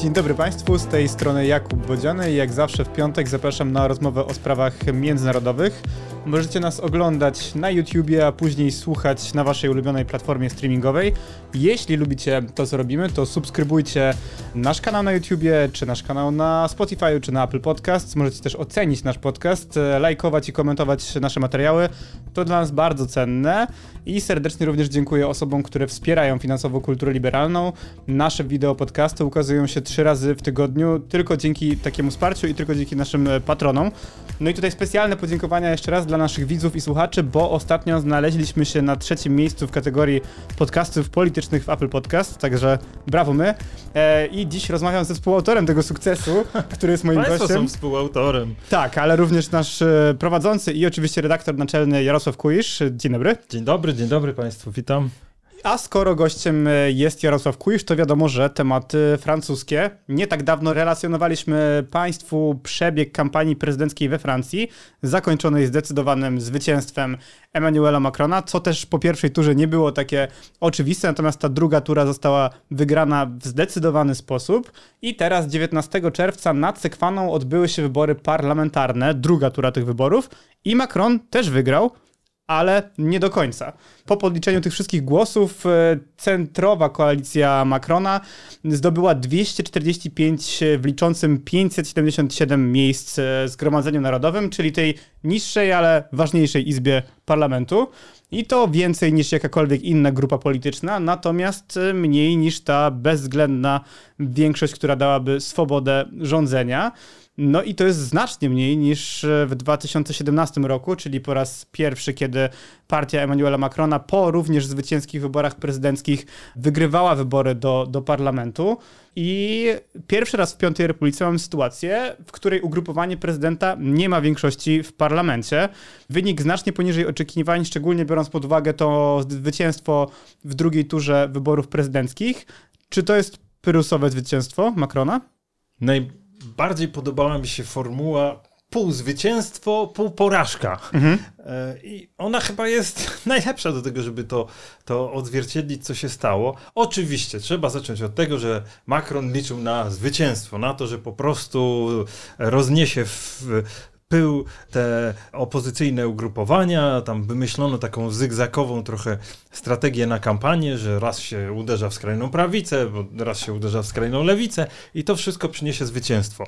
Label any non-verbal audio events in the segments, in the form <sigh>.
Dzień dobry Państwu, z tej strony Jakub Bodziany i jak zawsze w piątek zapraszam na rozmowę o sprawach międzynarodowych. Możecie nas oglądać na YouTubie, a później słuchać na Waszej ulubionej platformie streamingowej. Jeśli lubicie to, co robimy, to subskrybujcie nasz kanał na YouTubie, czy nasz kanał na Spotify, czy na Apple Podcasts. Możecie też ocenić nasz podcast, e, lajkować i komentować nasze materiały. To dla nas bardzo cenne i serdecznie również dziękuję osobom, które wspierają finansowo kulturę liberalną. Nasze wideo podcasty ukazują się trzy razy w tygodniu tylko dzięki takiemu wsparciu i tylko dzięki naszym e, patronom. No i tutaj specjalne podziękowania jeszcze raz dla naszych widzów i słuchaczy, bo ostatnio znaleźliśmy się na trzecim miejscu w kategorii podcastów politycznych w Apple Podcast, także brawo my. E, I dziś rozmawiam ze współautorem tego sukcesu, <laughs> który jest moim Państwo gościem. są współautorem. Tak, ale również nasz e, prowadzący i oczywiście redaktor naczelny Jarosław Kuisz. Dzień dobry. Dzień dobry, dzień dobry Państwu, witam. A skoro gościem e, jest Jarosław Kuisz, to wiadomo, że tematy francuskie. Nie tak dawno relacjonowaliśmy Państwu przebieg kampanii prezydenckiej we Francji, zakończonej zdecydowanym zwycięstwem Emmanuela Macrona, co też po pierwszej turze nie było takie oczywiste, natomiast ta druga tura została wygrana w zdecydowany sposób. I teraz 19 czerwca nad Sekwaną odbyły się wybory parlamentarne, druga tura tych wyborów i Macron też wygrał ale nie do końca. Po podliczeniu tych wszystkich głosów e, centrowa koalicja Macrona zdobyła 245 w liczącym 577 miejsc e, Zgromadzeniu Narodowym, czyli tej niższej, ale ważniejszej izbie parlamentu. I to więcej niż jakakolwiek inna grupa polityczna, natomiast e, mniej niż ta bezwzględna większość, która dałaby swobodę rządzenia. No i to jest znacznie mniej niż e, w 2017 roku, czyli po raz pierwszy, kiedy partia Emmanuela Macrona po również zwycięskich wyborach prezydenckich wygrywała wybory do, do parlamentu. I pierwszy raz w Piątej Republice mamy sytuację, w której ugrupowanie prezydenta nie ma większości w parlamencie. Wynik znacznie poniżej oczekiwań, szczególnie biorąc pod uwagę to zwycięstwo w drugiej turze wyborów prezydenckich. Czy to jest pyrusowe zwycięstwo Macrona? Najbardziej podobała mi się formuła pół zwycięstwo, pół porażka. Mhm. E, I ona chyba jest <laughs> najlepsza do tego, żeby to, to odzwierciedlić, co się stało. Oczywiście trzeba zacząć od tego, że Macron liczył na zwycięstwo, na to, że po prostu rozniesie w pył te opozycyjne ugrupowania, tam wymyślono taką zygzakową trochę strategię na kampanię, że raz się uderza w skrajną prawicę, bo raz się uderza w skrajną lewicę i to wszystko przyniesie zwycięstwo.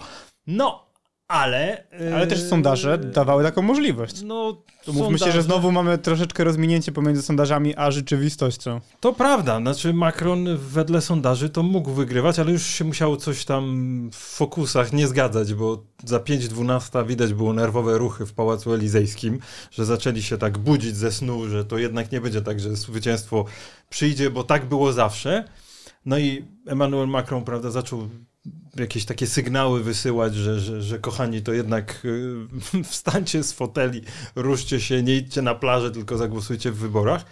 No, ale... Ale też sondaże dawały taką możliwość. No, to mówmy się, że znowu mamy troszeczkę rozminięcie pomiędzy sondażami a rzeczywistością. To prawda, znaczy Macron wedle sondaży to mógł wygrywać, ale już się musiało coś tam w fokusach nie zgadzać, bo za 5.12 widać było nerwowe ruchy w Pałacu Elizejskim, że zaczęli się tak budzić ze snu, że to jednak nie będzie tak, że zwycięstwo przyjdzie, bo tak było zawsze. No i Emmanuel Macron, prawda, zaczął jakieś takie sygnały wysyłać, że, że, że kochani, to jednak y, <laughs> wstańcie z foteli, ruszcie się, nie idźcie na plażę, tylko zagłosujcie w wyborach.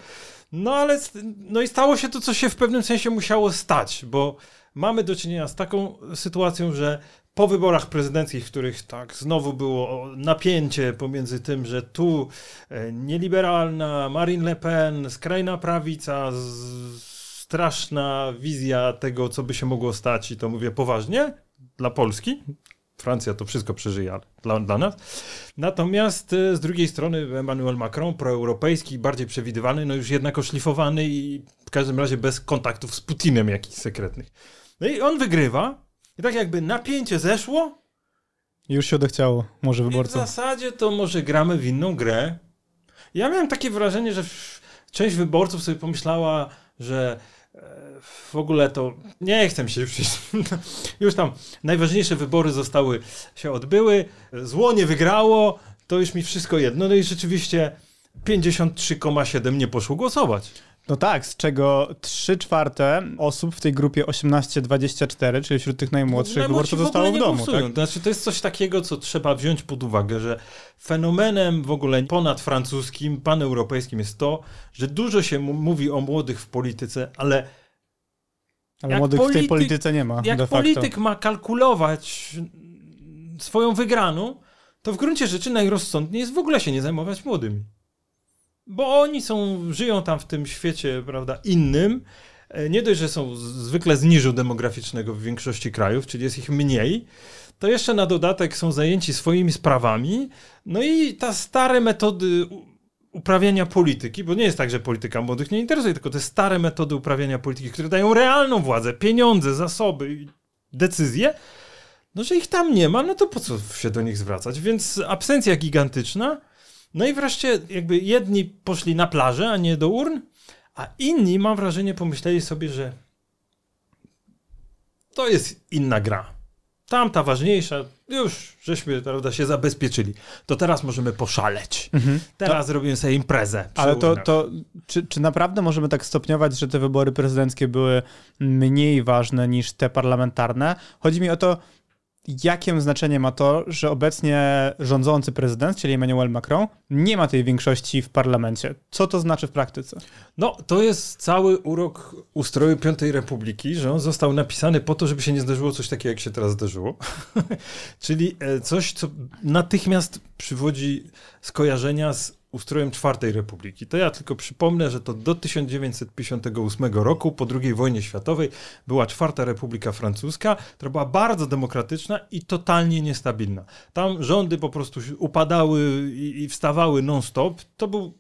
No ale no i stało się to, co się w pewnym sensie musiało stać, bo mamy do czynienia z taką sytuacją, że po wyborach prezydenckich, których tak znowu było napięcie pomiędzy tym, że tu e, nieliberalna Marine Le Pen, skrajna prawica, z, straszna wizja tego, co by się mogło stać, i to mówię poważnie, dla Polski. Francja to wszystko przeżyje dla, dla nas. Natomiast y, z drugiej strony Emmanuel Macron, proeuropejski, bardziej przewidywalny, no już jednak oszlifowany i w każdym razie bez kontaktów z Putinem jakichś sekretnych. No i on wygrywa i tak jakby napięcie zeszło. Już się odechciało, może wyborcom. I w zasadzie to może gramy w inną grę. Ja miałem takie wrażenie, że część wyborców sobie pomyślała, że w ogóle to nie chcę się już <laughs> już tam najważniejsze wybory zostały, się odbyły, zło nie wygrało, to już mi wszystko jedno. No i rzeczywiście 53,7 nie poszło głosować. No tak, z czego 3 czwarte osób w tej grupie 18-24, czyli wśród tych najmłodszych no, wyborców zostało w, w domu. Tak? To znaczy, to jest coś takiego, co trzeba wziąć pod uwagę, że fenomenem w ogóle ponadfrancuskim, paneuropejskim jest to, że dużo się mówi o młodych w polityce, ale ale młodych polityk, w tej polityce nie ma. Jak polityk ma kalkulować swoją wygraną, to w gruncie rzeczy najrozsądniej jest w ogóle się nie zajmować młodymi. Bo oni są, żyją tam w tym świecie, prawda, innym, e, nie dość, że są zwykle z niżu demograficznego w większości krajów, czyli jest ich mniej, to jeszcze na dodatek są zajęci swoimi sprawami. No i ta stare metody uprawiania polityki, bo nie jest tak, że polityka młodych nie interesuje, tylko te stare metody uprawiania polityki, które dają realną władzę, pieniądze, zasoby, decyzje, no że ich tam nie ma, no to po co się do nich zwracać? Więc absencja gigantyczna. No i wreszcie jakby jedni poszli na plażę, a nie do urn, a inni, mam wrażenie, pomyśleli sobie, że to jest inna gra. Tamta ważniejsza, już żeśmy prawda, się zabezpieczyli. To teraz możemy poszaleć. Mhm. Teraz to, robimy sobie imprezę. Ale to, to czy, czy naprawdę możemy tak stopniować, że te wybory prezydenckie były mniej ważne niż te parlamentarne? Chodzi mi o to, jakie znaczenie ma to, że obecnie rządzący prezydent, czyli Emmanuel Macron, nie ma tej większości w parlamencie. Co to znaczy w praktyce? No, to jest cały urok ustroju Piątej Republiki, że on został napisany po to, żeby się nie zdarzyło coś takiego, jak się teraz zdarzyło. <laughs> czyli e, coś, co natychmiast przywodzi skojarzenia z ustrojem Czwartej Republiki. To ja tylko przypomnę, że to do 1958 roku, po II wojnie światowej, była Czwarta Republika Francuska, która była bardzo demokratyczna i totalnie niestabilna. Tam rządy po prostu upadały i, wstawały non-stop. To był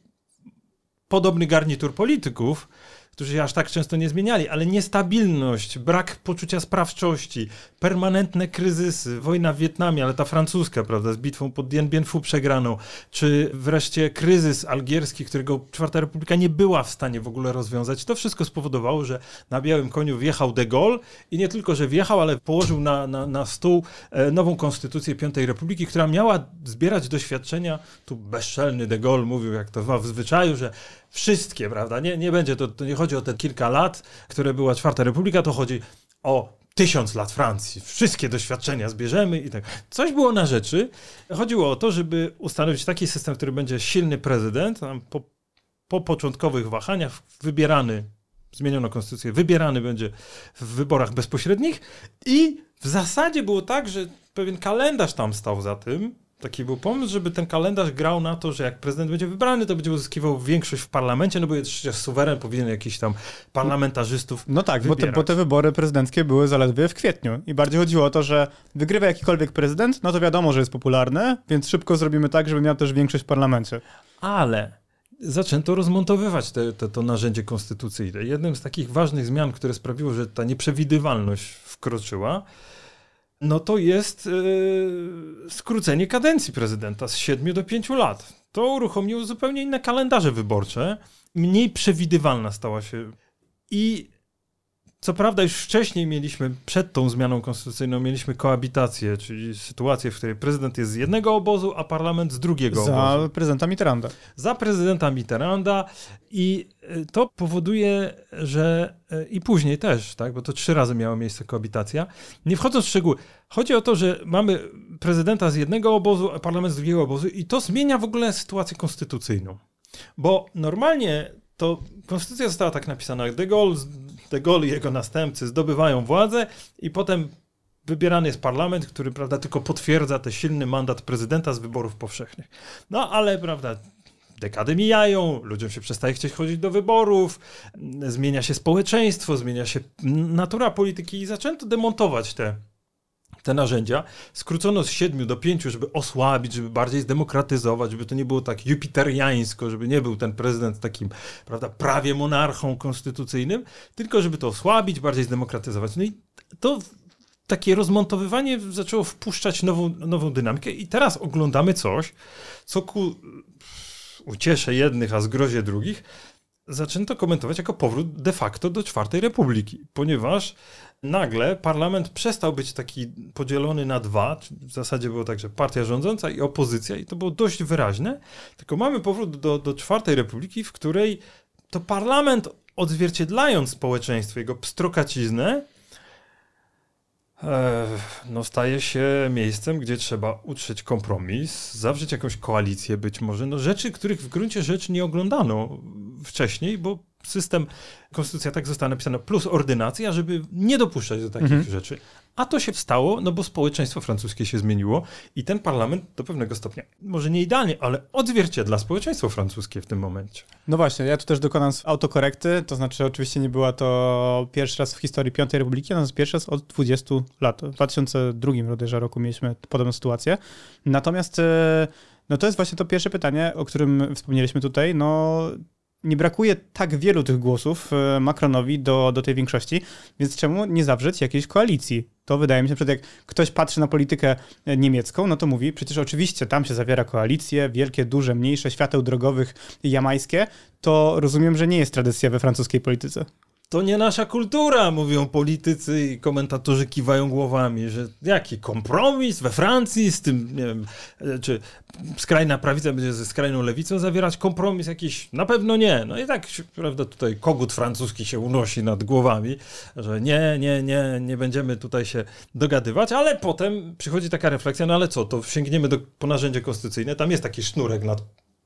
podobny garnitur polityków, którzy się aż tak często nie zmieniali, ale niestabilność, brak poczucia sprawczości, permanentne kryzysy, wojna w Wietnamie, ale ta francuska, prawda, z bitwą pod Dien Bien Phu przegraną, czy wreszcie kryzys algierski, którego Czwarta Republika nie była w stanie w ogóle rozwiązać, to wszystko spowodowało, że na białym koniu wjechał de Gaulle i nie tylko, że wjechał, ale położył na, na, na stół e, nową konstytucję Piątej Republiki, która miała zbierać doświadczenia, tu bezczelny de Gaulle mówił, jak to w zwyczaju, że wszystkie, prawda? Nie, nie będzie to, to nie chodzi o te kilka lat, które była Czwarta Republika, to chodzi o tysiąc lat Francji. Wszystkie doświadczenia zbierzemy i tak. Coś było na rzeczy. Chodziło o to, żeby ustanowić taki system, który będzie silny prezydent, po, po początkowych wahaniach wybierany, zmieniono konstytucję, wybierany będzie w wyborach bezpośrednich i w zasadzie było tak, że pewien kalendarz tam stał za tym, Taki był pomysł, żeby ten kalendarz grał na to, że jak prezydent będzie wybrany, to będzie uzyskiwał większość w parlamencie, no bo przecież suweren powinien jakiś tam parlamentarzystów No tak, bo te, bo te, wybory prezydenckie były zaledwie w kwietniu i bardziej chodziło o to, że wygrywa jakikolwiek prezydent, no to wiadomo, że jest popularny, więc szybko zrobimy tak, żeby miał też większość w parlamencie. Ale zaczęto rozmontowywać te, te, to narzędzie konstytucyjne. Jednym z takich ważnych zmian, które sprawiło, że ta nieprzewidywalność wkroczyła, no to jest yy, skrócenie kadencji prezydenta z 7 do 5 lat. To uruchomiło zupełnie inne kalendarze wyborcze. Mniej przewidywalna stała się. I co prawda już wcześniej mieliśmy, przed tą zmianą konstytucyjną, mieliśmy koabitację, czyli sytuację, w której prezydent jest z jednego obozu, a parlament z drugiego Za obozu. Za prezydenta Mitterranda. Za prezydenta Mitterranda i e, to powoduje, że e, i później też, tak, bo to trzy razy miała miejsce koabitacja. Nie wchodząc w szczegóły, chodzi o to, że mamy prezydenta z jednego obozu, a parlament z drugiego obozu i to zmienia w ogóle sytuację konstytucyjną. Bo normalnie to konstytucja została tak napisana. De Gaulle, Gaulle i jego następcy zdobywają władzę i potem wybierany jest parlament, który prawda, tylko potwierdza ten silny mandat prezydenta z wyborów powszechnych. No ale prawda, dekady mijają, ludziom się przestaje chcieć chodzić do wyborów, zmienia się społeczeństwo, zmienia się natura polityki i zaczęto demontować te te narzędzia. Skrócono z siedmiu do pięciu, żeby osłabić, żeby bardziej zdemokratyzować, żeby to nie było tak jupiteriańsko, żeby nie był ten prezydent takim, prawda, prawie monarchą konstytucyjnym, tylko żeby to osłabić, bardziej zdemokratyzować. No i to takie rozmontowywanie zaczęło wpuszczać nową, nową dynamikę i teraz oglądamy coś, co ku uciesze jednych, a zgrozie drugich, zaczęto komentować jako powrót de facto do czwartej republiki, ponieważ nagle parlament przestał być taki podzielony na dwa, w zasadzie było tak, że partia rządząca i opozycja i to było dość wyraźne, tylko mamy powrót do, do czwartej republiki, w której to parlament odzwierciedlając społeczeństwo, jego pstrokaciznę, no staje się miejscem, gdzie trzeba utrzeć kompromis, zawrzeć jakąś koalicję być może, no rzeczy, których w gruncie rzeczy nie oglądano wcześniej, bo system, konstytucja tak została napisana, plus ordynacja, żeby nie dopuszczać do takich mhm. rzeczy. A to się stało, no bo społeczeństwo francuskie się zmieniło i ten parlament do pewnego stopnia, może nie idealnie, ale odzwierciedla społeczeństwo francuskie w tym momencie. No właśnie, ja tu też dokonam autokorekty, to znaczy oczywiście nie była to pierwszy raz w historii Piątej Republiki, natomiast pierwszy raz od 20 lat. W 2002 roku mieliśmy podobną sytuację. Natomiast e, no to jest właśnie to pierwsze pytanie, o którym wspomnieliśmy tutaj. No nie brakuje tak wielu tych głosów e, Macronowi do, do tej większości, więc czemu nie zawrzeć jakiejś koalicji? To wydaje mi się, że jak ktoś patrzy na politykę e, niemiecką, no to mówi, przecież oczywiście tam się zawiera koalicje, wielkie, duże, mniejsze, świateł drogowych jamańskie, to rozumiem, że nie jest tradycja we francuskiej polityce to nie nasza kultura, mówią politycy i komentatorzy kiwają głowami, że jaki kompromis we Francji z tym, nie wiem, czy skrajna prawica będzie ze skrajną lewicą zawierać kompromis jakiś? Na pewno nie. No i tak, prawda, tutaj kogut francuski się unosi nad głowami, że nie, nie, nie, nie będziemy tutaj się dogadywać, ale potem przychodzi taka refleksja, no ale co, to sięgniemy do, po narzędzie konstytucyjne, tam jest taki sznurek nad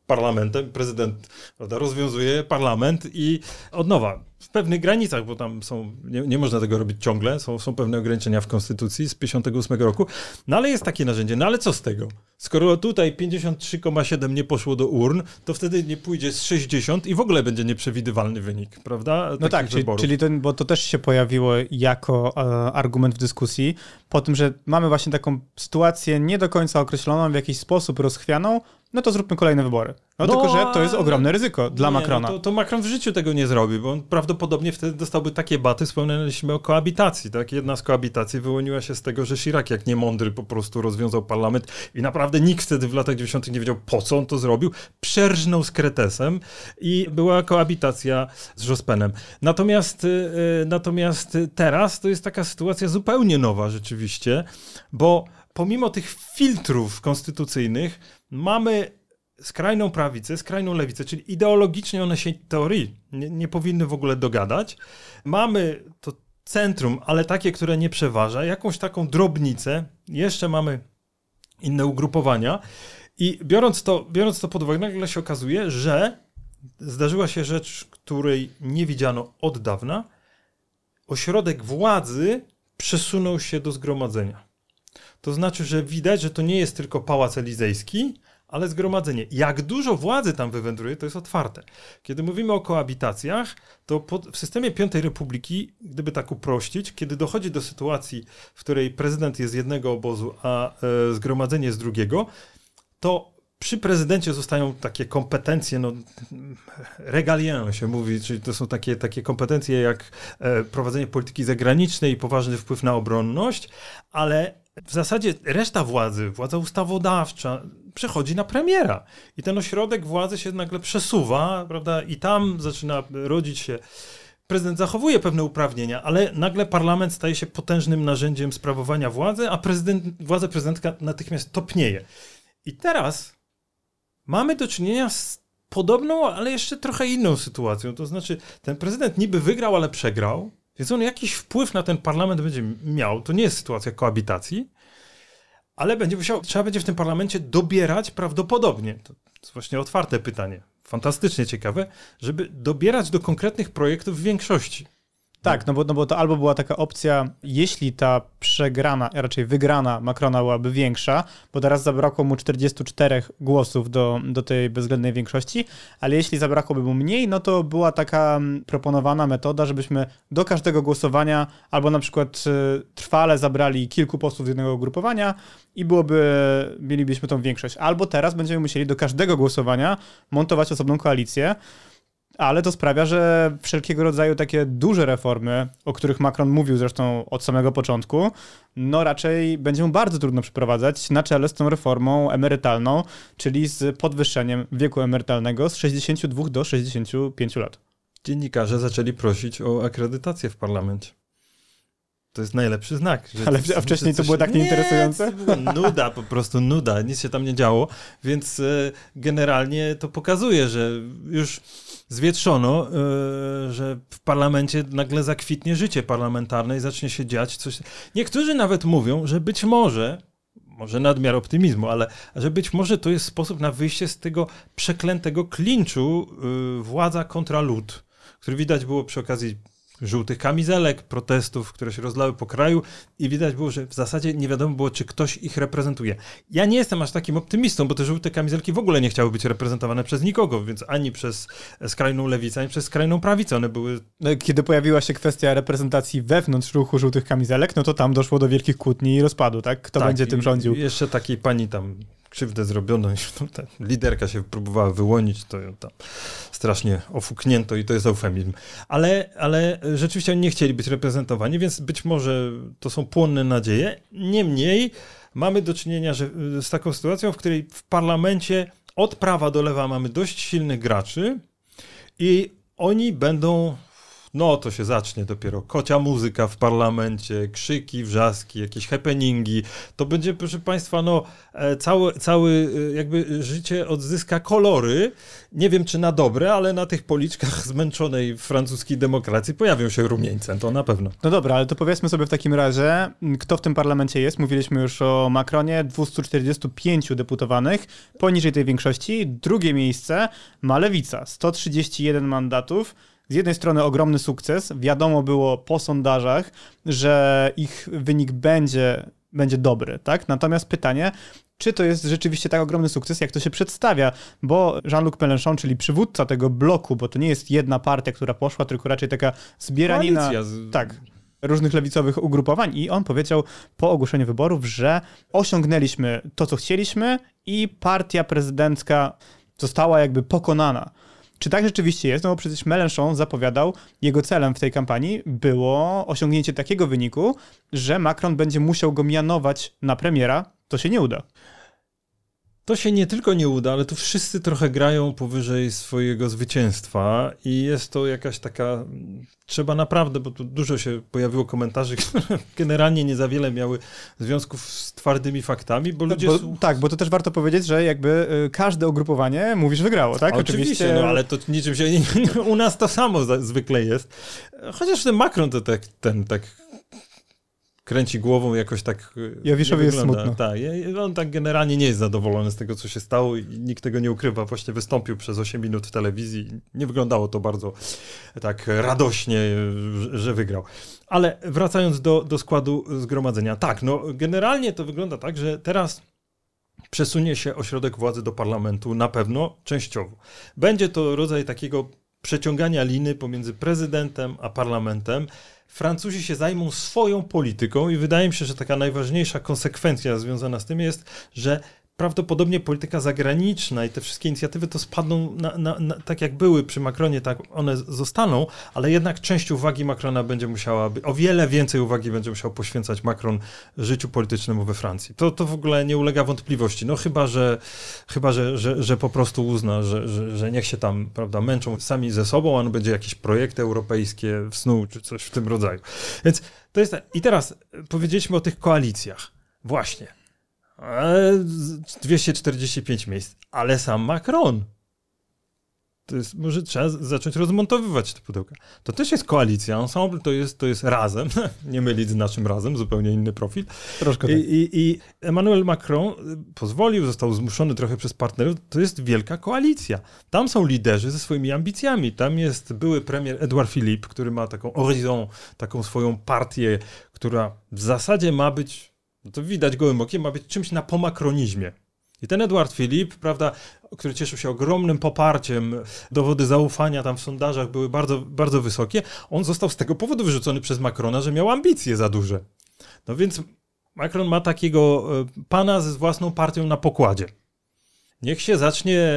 parlamentem, prezydent prawda, rozwiązuje parlament i od nowa pewnych granicach, bo tam są, nie, nie, można tego robić ciągle, są, są pewne ograniczenia w Konstytucji z 58 roku, no ale jest takie narzędzie, no ale co z tego? Skoro tutaj 53,7 nie poszło do urn, to wtedy nie pójdzie z 60 i w ogóle będzie nieprzewidywalny wynik, prawda? No tak, czyli, czyli to, bo to też się pojawiło jako e, argument w dyskusji, po tym, że mamy właśnie taką sytuację nie do końca określoną, w jakiś sposób rozchwianą, no to zróbmy kolejne wybory. No, no tylko, że to jest ogromne ryzyko dla nie, Macrona. No to, to Macron w życiu tego nie zrobi, bo on prawdopodobnie wtedy dostałby takie baty, wspomnieliśmy o koabitacji, tak? Jedna z koabitacji wyłoniła się z tego, że Chirac jak niemądry po prostu rozwiązał parlament i naprawdę nikt wtedy w latach 90. nie wiedział, po co on to zrobił. Przerżnął z Kretesem i była koabitacja z Jospenem. Natomiast, yy, natomiast teraz to jest taka sytuacja zupełnie nowa rzeczywiście, bo pomimo tych filtrów konstytucyjnych mamy skrajną prawicę, skrajną lewicę, czyli ideologicznie one się teorii nie, nie powinny w ogóle dogadać. Mamy to centrum, ale takie, które nie przeważa, jakąś taką drobnicę, jeszcze mamy inne ugrupowania i biorąc to, biorąc to pod uwagę, nagle się okazuje, że zdarzyła się rzecz, której nie widziano od dawna. Ośrodek władzy przesunął się do zgromadzenia. To znaczy, że widać, że to nie jest tylko pałac elizejski, ale zgromadzenie. Jak dużo władzy tam wywędruje, to jest otwarte. Kiedy mówimy o koabitacjach, to pod, w systemie Piątej Republiki, gdyby tak uprościć, kiedy dochodzi do sytuacji, w której prezydent jest z jednego obozu, a e, zgromadzenie z drugiego, to przy prezydencie zostają takie kompetencje, no, regalien się mówi, czyli to są takie, takie kompetencje jak e, prowadzenie polityki zagranicznej i poważny wpływ na obronność, ale w zasadzie reszta władzy, władza ustawodawcza, przechodzi na premiera. I ten ośrodek władzy się nagle przesuwa, prawda? I tam zaczyna rodzić się. Prezydent zachowuje pewne uprawnienia, ale nagle parlament staje się potężnym narzędziem sprawowania władzy, a prezydent, władza prezydentka natychmiast topnieje. I teraz mamy do czynienia z podobną, ale jeszcze trochę inną sytuacją. To znaczy, ten prezydent niby wygrał, ale przegrał, więc on jakiś wpływ na ten parlament będzie miał. To nie jest sytuacja koabitacji, ale będzie musiał, trzeba będzie w tym parlamencie dobierać prawdopodobnie. To jest właśnie otwarte pytanie. Fantastycznie ciekawe, żeby dobierać do konkretnych projektów w większości. Tak, no bo, no bo to albo była taka opcja, jeśli ta przegrana, a raczej wygrana Macrona byłaby większa, bo teraz zabrakło mu 44 głosów do, do tej bezwzględnej większości, ale jeśli zabrakłoby mu mniej, no to była taka mm, proponowana metoda, żebyśmy do każdego głosowania albo na przykład y, trwale zabrali kilku posłów z jednego ugrupowania i byłoby, mielibyśmy tą większość. Albo teraz będziemy musieli do każdego głosowania montować osobną koalicję, ale to sprawia, że wszelkiego rodzaju takie duże reformy, o których Macron mówił zresztą od samego początku, no raczej będzie mu bardzo trudno przeprowadzać na czele z tą reformą emerytalną, czyli z podwyższeniem wieku emerytalnego z 62 do 65 lat. Dziennikarze zaczęli prosić o akredytację w parlamencie. To jest najlepszy znak. Ale a wcześniej to, było tak nieinteresujące? Nie, nuda, po prostu nuda, nic się tam nie działo, więc e, generalnie to pokazuje, że już zwietrzono, e, że w parlamencie nagle zakwitnie życie parlamentarne i zacznie się dziać coś. Niektórzy nawet mówią, że być może, może nadmiar optymizmu, ale że być może to jest sposób na wyjście z tego przeklętego klinczu e, władza kontra lud który widać było przy okazji żółtych kamizelek, protestów, które się rozlały po kraju i widać było, że w zasadzie nie wiadomo było, czy ktoś ich reprezentuje. Ja nie jestem aż takim optymistą, bo te żółte kamizelki w ogóle nie chciały być reprezentowane przez nikogo, więc ani przez skrajną lewicę, ani przez skrajną prawicę. One były... No, kiedy pojawiła się kwestia reprezentacji wewnątrz ruchu żółtych kamizelek, no to tam doszło do wielkich kłótni i rozpadu, tak? Kto tak, będzie tym rządził? Jeszcze takiej pani tam krzywdę zrobiono, ta liderka się próbowała wyłonić, to ją tam strasznie ofuknięto i to jest eufemizm. Ale, ale rzeczywiście oni nie chcieli być reprezentowani, więc być może to są płonne nadzieje. Niemniej mamy do czynienia że, z taką sytuacją, w której w parlamencie od prawa do lewa mamy dość silnych graczy i oni będą no to się zacznie dopiero kocia muzyka w parlamencie, krzyki, wrzaski, jakieś happeningi. To będzie, proszę Państwa, no e, cały, cały e, jakby życie odzyska kolory. Nie wiem, czy na dobre, ale na tych policzkach <laughs> zmęczonej francuskiej demokracji pojawią się rumieńce, to na pewno. No dobra, ale to powiedzmy sobie w takim razie, kto w tym parlamencie jest. Mówiliśmy już o Macronie, 245 deputowanych, poniżej tej większości. Drugie miejsce ma Lewica, 131 mandatów z jednej strony ogromny sukces. Wiadomo było po sondażach, że ich wynik będzie, będzie dobry, tak? Natomiast pytanie, czy to jest rzeczywiście tak ogromny sukces, jak to się przedstawia, bo Jean-Luc Mélenchon, czyli przywódca tego bloku, bo to nie jest jedna partia, która poszła, tylko raczej taka zbieranina z... tak, różnych lewicowych ugrupowań i on powiedział po ogłoszeniu wyborów, że osiągnęliśmy to, co chcieliśmy i partia prezydencka została jakby pokonana. Czy tak rzeczywiście jest? No bo przecież Mélenchon zapowiadał, jego celem w tej kampanii było osiągnięcie takiego wyniku, że Macron będzie musiał go mianować na premiera. To się nie uda. To się nie tylko nie uda, ale tu wszyscy trochę grają powyżej swojego zwycięstwa i jest to jakaś taka. Trzeba naprawdę, bo tu dużo się pojawiło komentarzy, <laughs> które generalnie nie za wiele miały związków z twardymi faktami, bo ludzie. Bo, tak, bo to też warto powiedzieć, że jakby y, każde ugrupowanie mówisz wygrało, tak? Oczywiście, Oczywiście no ale to niczym się. <laughs> U nas to samo zwykle jest. Chociaż ten Macron to tak, ten tak kręci głową jakoś tak. Y, Jawiszowi jest smutno. Tak, on tak generalnie nie jest zadowolony z tego, co się stało i nikt tego nie ukrywa. Właśnie wystąpił przez 8 minut w telewizji. Nie wyglądało to bardzo tak radośnie, że wygrał. Ale wracając do, do składu zgromadzenia. Tak, no generalnie to wygląda tak, że teraz przesunie się ośrodek władzy do parlamentu na pewno częściowo. Będzie to rodzaj takiego przeciągania liny pomiędzy prezydentem a parlamentem. Francuzi się zajmą swoją polityką i wydaje mi się, że taka najważniejsza konsekwencja związana z tym jest, że prawdopodobnie polityka zagraniczna i te wszystkie inicjatywy to spadną na, na, na, tak jak były przy Macronie, tak one zostaną, ale jednak część uwagi Macrona będzie musiała, o wiele więcej uwagi będzie musiał poświęcać Macron życiu politycznemu we Francji. To, to w ogóle nie ulega wątpliwości. No chyba, że, chyba, że, że, że po prostu uzna, że, że, że niech się tam prawda, męczą sami ze sobą, a on będzie jakieś projekty europejskie w snu czy coś w tym rodzaju. Więc to jest. I teraz powiedzieliśmy o tych koalicjach. Właśnie 245 miejsc, ale sam Macron. To jest, może trzeba zacząć rozmontowywać te pudełka. To też jest koalicja, ensemble to jest, to jest razem, <laughs> nie mylić z naszym razem, zupełnie inny profil. Troszkę tak. I, i, I Emmanuel Macron y, pozwolił, został zmuszony trochę przez partnerów, to jest wielka koalicja. Tam są liderzy ze swoimi ambicjami. Tam jest były premier Edouard Philippe, który ma taką Horizon, taką swoją partię, która w zasadzie ma być no to widać gołym okiem, ma być czymś na pomakronizmie. I ten Edward Filip, prawda, który cieszył się ogromnym poparciem, dowody zaufania tam w sondażach były bardzo, bardzo wysokie, on został z tego powodu wyrzucony przez Macrona, że miał ambicje za duże. No więc Macron ma takiego e, pana ze własną partią na pokładzie. Niech się zacznie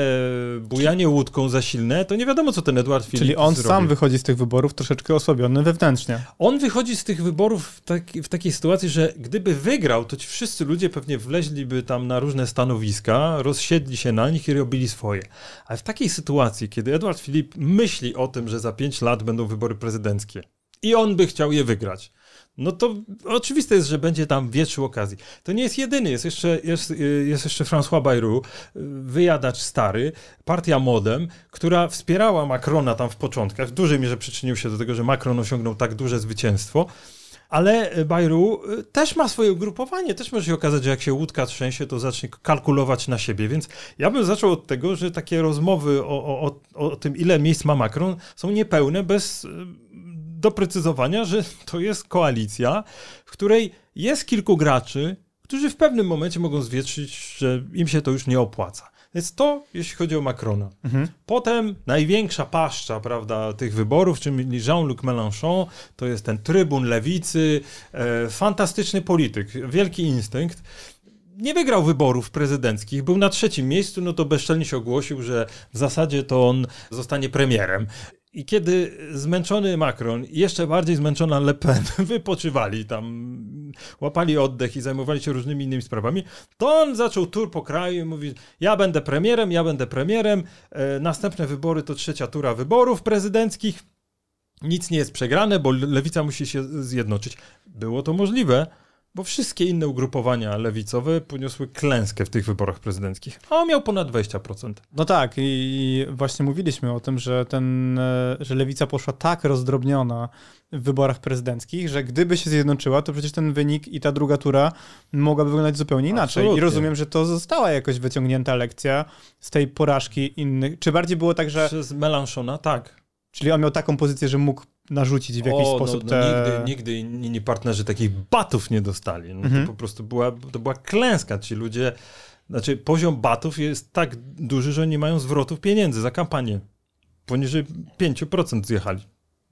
bujanie łódką za silne, to nie wiadomo, co ten Edward Filip Czyli on zrobi. sam wychodzi z tych wyborów troszeczkę osłabiony wewnętrznie. On wychodzi z tych wyborów w, w takiej sytuacji, że gdyby wygrał, to ci wszyscy ludzie pewnie wleźliby tam na różne stanowiska, rozsiedli się na nich i robili swoje. Ale w takiej sytuacji, kiedy Edward Filip myśli o tym, że za pięć lat będą wybory prezydenckie i on by chciał je wygrać, no to oczywiste jest, że będzie tam wietrzył okazji. To nie jest jedyny, jest jeszcze, jest, jest jeszcze François Bayrou, wyjadacz stary, partia Modem, która wspierała Macrona tam w początkach, w dużej mierze przyczynił się do tego, że Macron osiągnął tak duże zwycięstwo, Ale Bajru y, też ma swoje ugrupowanie, też może się okazać, że jak się łódka trzęsie, to zacznie kalkulować na siebie, więc ja bym zaczął od tego, że takie rozmowy o, o, o tym, ile miejsc ma Macron, są niepełne bez y, doprecyzowania, że to jest koalicja, w której jest kilku graczy, którzy w pewnym momencie mogą zwietrzyć, że im się to już nie opłaca. Więc to, jeśli chodzi o Macrona. Mhm. Potem największa paszcza, prawda, tych wyborów, czyli Jean-Luc Mélenchon, to jest ten trybun lewicy, e, fantastyczny polityk, wielki instynkt nie wygrał wyborów prezydenckich, był na trzecim miejscu, no to bezczelnie się ogłosił, że w zasadzie to on zostanie premierem. I kiedy zmęczony Macron i jeszcze bardziej zmęczona Le Pen <laughs> wypoczywali tam, łapali oddech i zajmowali się różnymi innymi sprawami, to on zaczął tur po kraju i mówi, ja będę premierem, ja będę premierem, e, następne wybory to trzecia tura wyborów prezydenckich, nic nie jest przegrane, bo lewica musi się zjednoczyć. Było to możliwe, bo wszystkie inne ugrupowania lewicowe poniosły klęskę w tych wyborach prezydenckich, a on miał ponad 20%. No tak, i właśnie mówiliśmy o tym, że, ten, e, że lewica poszła tak rozdrobniona w wyborach prezydenckich, że gdyby się zjednoczyła, to przecież ten wynik i ta druga tura mogłaby wyglądać zupełnie inaczej. Absolutnie. I rozumiem, że to została jakoś wyciągnięta lekcja z tej porażki innych. Czy bardziej było tak, że... Przez Melanchona, tak. Czyli on miał taką pozycję, że mógł narzucić w jakiś o, no, sposób no, no, te... Nigdy, nigdy inni partnerzy takich batów nie dostali. No, mhm. To po prostu była, to była klęska. Ci ludzie, znaczy poziom batów jest tak duży, że nie mają zwrotów pieniędzy za kampanię. Poniżej 5% zjechali.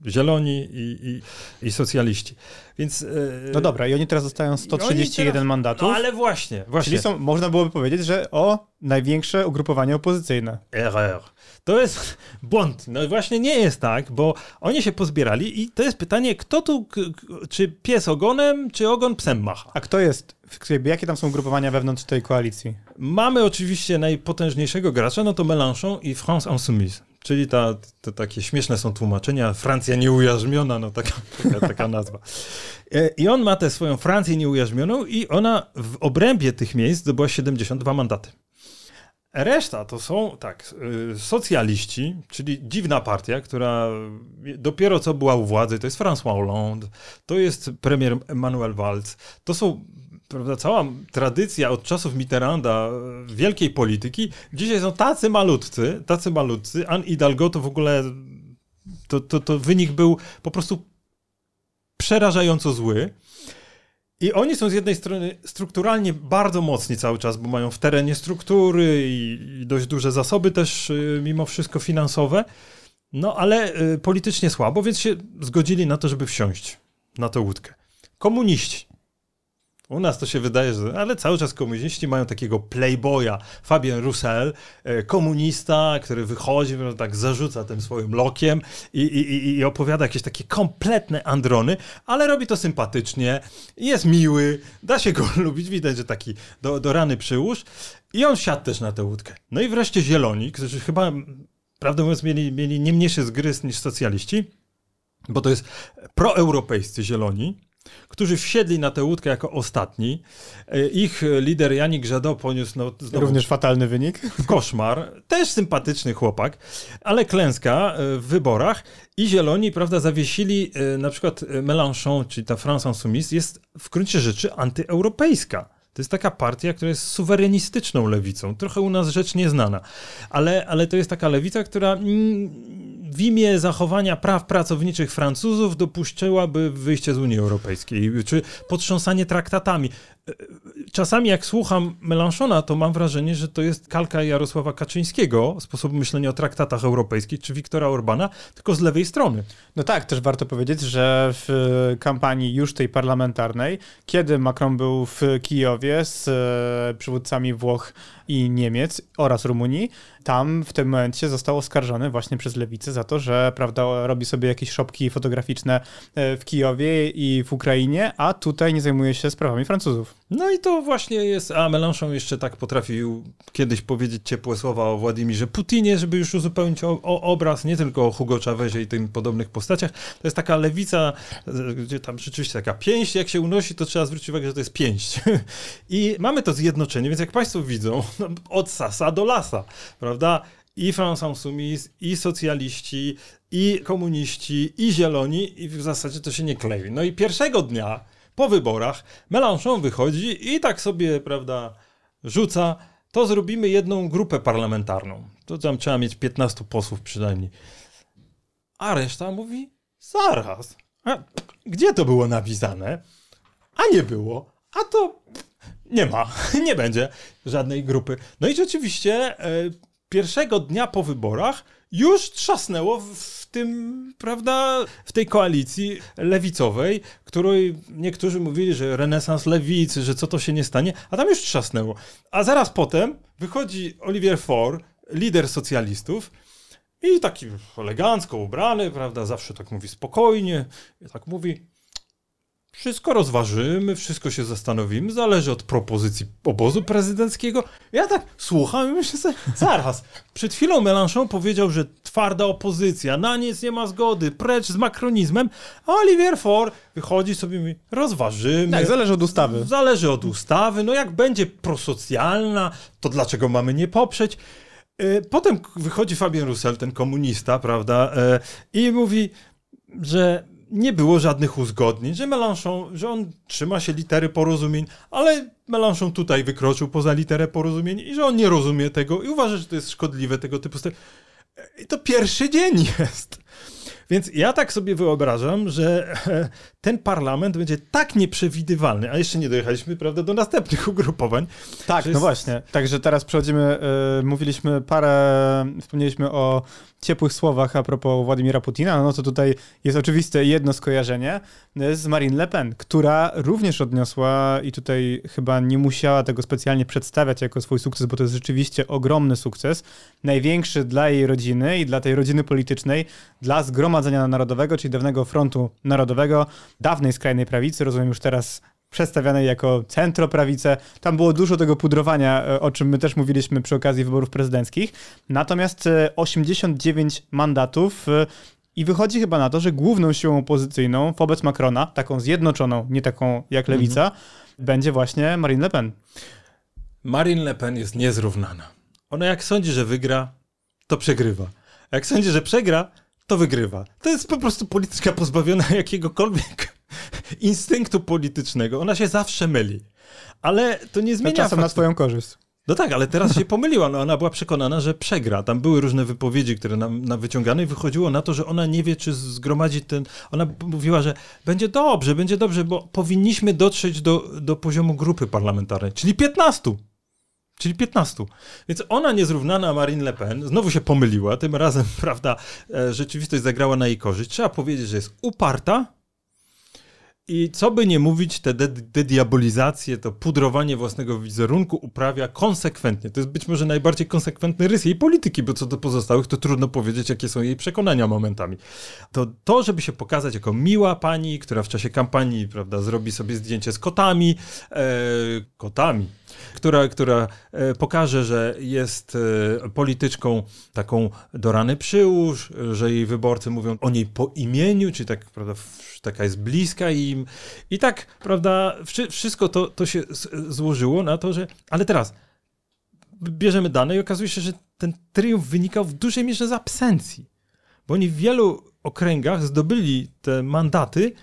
Zieloni i, i, i socjaliści. Więc, yy, no dobra, i oni teraz dostają 131 teraz, mandatów. No ale właśnie, właśnie. Czyli są, można byłoby powiedzieć, że o największe ugrupowanie opozycyjne. Error. To jest błąd. No właśnie nie jest tak, bo oni się pozbierali i to jest pytanie, kto tu, czy pies ogonem, czy ogon psem macha. A kto jest, jakie tam są ugrupowania wewnątrz tej koalicji? Mamy oczywiście najpotężniejszego gracza, no to Mélenchon i France Insoumise. Czyli ta, te takie śmieszne są tłumaczenia, Francja nieujarzmiona, no taka, taka, taka nazwa. E, I on ma tę swoją Francję nieujarzmioną i ona w obrębie tych miejsc zdobyła 72 mandaty. Reszta to są, tak, y, socjaliści, czyli dziwna partia, która dopiero co była u władzy, to jest François Hollande, to jest premier Emmanuel Valls, to są prawda, cała tradycja od czasów Mitterranda y, wielkiej polityki, dzisiaj są tacy malutcy, tacy malutcy, Anne Hidalgo to w ogóle, to, to, to wynik był po prostu przerażająco zły. I oni są z jednej strony strukturalnie bardzo mocni cały czas, bo mają w terenie struktury i, dość duże zasoby też y, mimo wszystko finansowe, no ale y, politycznie słabo, więc się zgodzili na to, żeby wsiąść na tę łódkę. Komuniści u nas to się wydaje, że ale cały czas komuniści mają takiego playboya, Fabien Roussel, e, komunista, który wychodzi, tak zarzuca tym swoim lokiem i, i, i opowiada jakieś takie kompletne androny, ale robi to sympatycznie, jest miły, da się go <laughs> lubić, widać, że taki do, do rany przyłóż. I on siadł też na tę łódkę. No i wreszcie zieloni, którzy chyba, prawdę mówiąc, mieli, mieli nie mniejszy zgryz niż socjaliści, bo to jest proeuropejscy zieloni, którzy wsiedli na tę łódkę jako ostatni. E, ich lider Janik Żado poniósł no, również fatalny wynik. Koszmar. Też sympatyczny chłopak, ale klęska e, w wyborach i Zieloni, prawda, zawiesili e, na przykład Mélenchon, czyli ta France Insoumise, jest w gruncie rzeczy antyeuropejska. To jest taka partia, która jest suwerenistyczną lewicą. Trochę u nas rzecz nieznana. Ale, ale to jest taka lewica, która mm, w imię zachowania praw pracowniczych Francuzów dopuszczyłaby wyjście z Unii Europejskiej, czy potrząsanie traktatami. Czasami jak słucham Melanchona, to mam wrażenie, że to jest kalka Jarosława Kaczyńskiego, sposobu myślenia o traktatach europejskich, czy Wiktora Orbana, tylko z lewej strony. No tak, też warto powiedzieć, że w kampanii już tej parlamentarnej, kiedy Macron był w Kijowie z e, przywódcami Włoch i Niemiec oraz Rumunii, tam w tym momencie został oskarżony właśnie przez lewicę za to, że prawda, robi sobie jakieś szopki fotograficzne e, w Kijowie i w Ukrainie, a tutaj nie zajmuje się sprawami Francuzów. No i to właśnie jest, a Mélenchon jeszcze tak potrafił kiedyś powiedzieć ciepłe słowa o Władimirze Putinie, żeby już uzupełnić o, o obraz, nie tylko o Hugo Chavezie i tym podobnych postaciach. To jest taka lewica, gdzie tam rzeczywiście taka pięść, jak się unosi, to trzeba zwrócić uwagę, że to jest pięść. <laughs> I mamy to zjednoczenie, więc jak Państwo widzą, no, <laughs> od sasa do lasa, prawda? I France Insoumise, i socjaliści, i komuniści, i zieloni i w zasadzie to się nie klei. No i pierwszego dnia po wyborach Mélenchon wychodzi i tak sobie, prawda, rzuca, to zrobimy jedną grupę parlamentarną. To tam trzeba mieć 15 posłów przynajmniej. A reszta mówi, zaraz, a gdzie to było napisane? A nie było, a to nie ma, <laughs> nie będzie żadnej grupy. No i rzeczywiście e, pierwszego dnia po wyborach już trzasnęło w tym, prawda, w tej koalicji lewicowej, której niektórzy mówili, że renesans lewicy, że co to się nie stanie, a tam już trzasnęło. A zaraz potem wychodzi Olivier Faure, lider socjalistów, i taki elegancko ubrany, prawda, zawsze tak mówi spokojnie, tak mówi, wszystko rozważymy, wszystko się zastanowimy, zależy od propozycji obozu prezydenckiego. Ja tak słucham i myślę sobie, zaraz, przed chwilą Mélenchon powiedział, że twarda opozycja, na nic nie ma zgody, precz z makronizmem, a Olivier Faure wychodzi sobie i mówi, rozważymy. Tak, zależy od ustawy. Zależy od ustawy, no jak będzie prosocjalna, to dlaczego mamy nie poprzeć? E, potem wychodzi Fabien Roussel, ten komunista, prawda, e, i mówi, że nie było żadnych uzgodnień, że Mélenchon, że on trzyma się litery porozumień, ale Mélenchon tutaj wykroczył poza literę porozumień i że on nie rozumie tego i uważa, że to jest szkodliwe tego typu. I to pierwszy dzień <laughs> jest. Więc ja tak sobie wyobrażam, że ten parlament będzie tak nieprzewidywalny, a jeszcze nie dojechaliśmy, prawda, do następnych <laughs> ugrupowań. Tak, no jest... właśnie. Także teraz przechodzimy, yy, mówiliśmy parę, wspomnieliśmy o ciepłych słowach a propos Władimira Putina, no to tutaj jest oczywiste jedno skojarzenie z Marine Le Pen, która również odniosła i tutaj chyba nie musiała tego specjalnie przedstawiać jako swój sukces, bo to jest rzeczywiście ogromny sukces, największy dla jej rodziny i dla tej rodziny politycznej, dla Zgromadzenia Narodowego, czyli dawnego Frontu Narodowego, dawnej skrajnej prawicy, rozumiem już teraz przedstawianej jako centroprawicę. Tam było dużo tego pudrowania, e, o czym my też mówiliśmy przy okazji wyborów prezydenckich. Natomiast 89 e, mandatów e, i wychodzi chyba na to, że główną siłą opozycyjną wobec Macrona, taką zjednoczoną, nie taką jak lewica, mhm. będzie właśnie Marine Le Pen. Marine Le Pen jest niezrównana. Ona jak sądzi, że wygra, to przegrywa. A jak sądzi, że przegra, to wygrywa. To jest po prostu polityczka pozbawiona <laughs> jakiegokolwiek instynktu politycznego. Ona się zawsze myli. Ale to nie zmienia. Czasem faktu. na swoją korzyść. No tak, ale teraz się pomyliła. No, ona była przekonana, że przegra. Tam były różne wypowiedzi, które nam, nam wyciągane i wychodziło na to, że ona nie wie, czy zgromadzi ten... Ona mówiła, że będzie dobrze, będzie dobrze, bo powinniśmy dotrzeć do, do poziomu grupy parlamentarnej, czyli 15. Czyli 15. Więc ona niezrównana Marine Le Pen znowu się pomyliła. Tym razem, <laughs> prawda, e, rzeczywistość zagrała na jej korzyść. Trzeba powiedzieć, że jest uparta, i co by nie mówić, te dediabolizacje, to pudrowanie własnego wizerunku uprawia konsekwentnie. To jest być może najbardziej konsekwentny rys jej polityki, bo co do pozostałych, to trudno powiedzieć, jakie są jej przekonania momentami. To to, żeby się pokazać jako miła pani, która w czasie kampanii, prawda, zrobi sobie zdjęcie z kotami, e, kotami, która, która e, pokaże, że jest e, polityczką taką do rany przyłóż, że jej wyborcy mówią o niej po imieniu, czy tak, prawda, taka jest bliska I tak, prawda, wszystko to, to się złożyło na to, że. Ale teraz bierzemy dane i okazuje się, że ten triumf wynikał w dużej mierze z absencji. Bo oni w wielu okręgach zdobyli te mandaty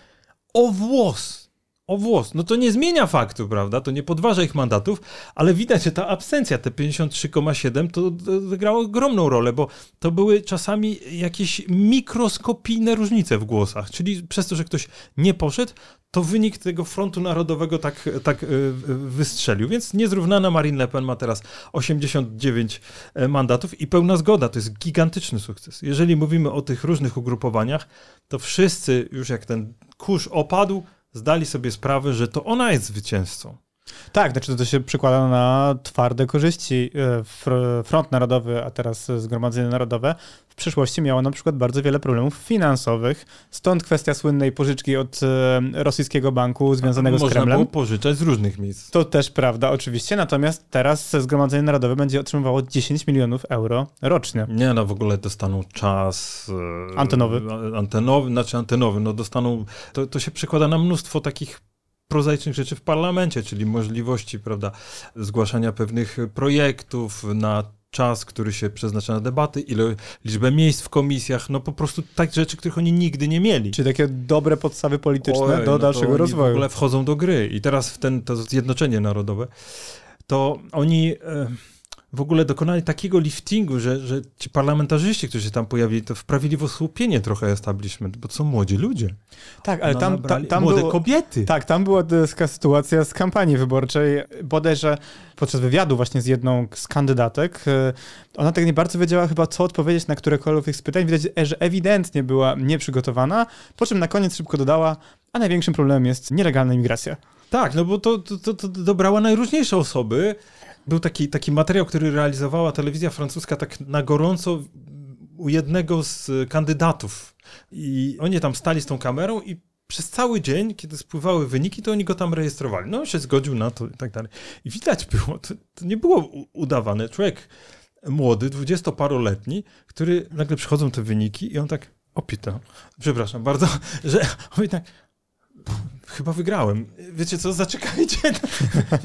o włos o włos. No to nie zmienia faktu, prawda? To nie podważa ich mandatów, ale widać, że ta absencja, te 53,7 to wygrało ogromną rolę, bo to były czasami jakieś mikroskopijne różnice w głosach. Czyli przez to, że ktoś nie poszedł, to wynik tego frontu narodowego tak, tak e, wystrzelił. Więc niezrównana Marine Le Pen ma teraz 89 e, mandatów i pełna zgoda. To jest gigantyczny sukces. Jeżeli mówimy o tych różnych ugrupowaniach, to wszyscy już jak ten kurz opadł, zdali sobie sprawę, że to ona jest zwycięzcą. Tak, znaczy to się przekłada na twarde korzyści. E, Front Narodowy, a teraz Zgromadzenie Narodowe w przeszłości miało na przykład bardzo wiele problemów finansowych, stąd kwestia słynnej pożyczki od e, rosyjskiego banku związanego z Kremlem. Można było pożyczać z różnych miejsc. To też prawda, oczywiście, natomiast teraz Zgromadzenie Narodowe będzie otrzymywało 10 milionów euro rocznie. Nie, no w ogóle dostaną czas... E, antenowy. Antenowy, znaczy antenowy, no dostaną... To, to się przekłada na mnóstwo takich prozaicznych rzeczy w parlamencie, czyli możliwości, prawda, zgłaszania pewnych projektów na czas, który się przeznacza na debaty, ile, liczbę miejsc w komisjach, no po prostu tak rzeczy, których oni nigdy nie mieli. Czyli takie dobre podstawy polityczne Ojej, do no dalszego rozwoju. w ogóle wchodzą do gry i teraz w ten, to zjednoczenie narodowe, to oni... E, w ogóle dokonali takiego liftingu, że, że ci parlamentarzyści, którzy się tam pojawili, to wprawili w osłupienie trochę establishment, bo to są młodzi ludzie. Tak, ale no, tam, tam, tam młode było, kobiety. Tak, tam była taka sytuacja z kampanii wyborczej, bodajże podczas wywiadu właśnie z jedną z kandydatek, e, ona tak nie bardzo wiedziała chyba, co odpowiedzieć na którekolwiek z pytań. Widać, że ewidentnie była nieprzygotowana, po czym na koniec szybko dodała, a największym problemem jest nielegalna imigracja. Tak, no bo to, to, to, to dobrała najróżniejsze osoby, był taki, taki materiał, który realizowała telewizja francuska tak na gorąco u jednego z kandydatów. I oni tam stali z tą kamerą i przez cały dzień, kiedy spływały wyniki, to oni go tam rejestrowali. No, on się zgodził na to i tak dalej. I widać było, to, to nie było udawane. Człowiek młody, dwudziestoparoletni, który nagle przychodzą te wyniki i on tak opita. Przepraszam bardzo, <laughs> że on tak chyba wygrałem. Wiecie co, zaczekajcie. <laughs>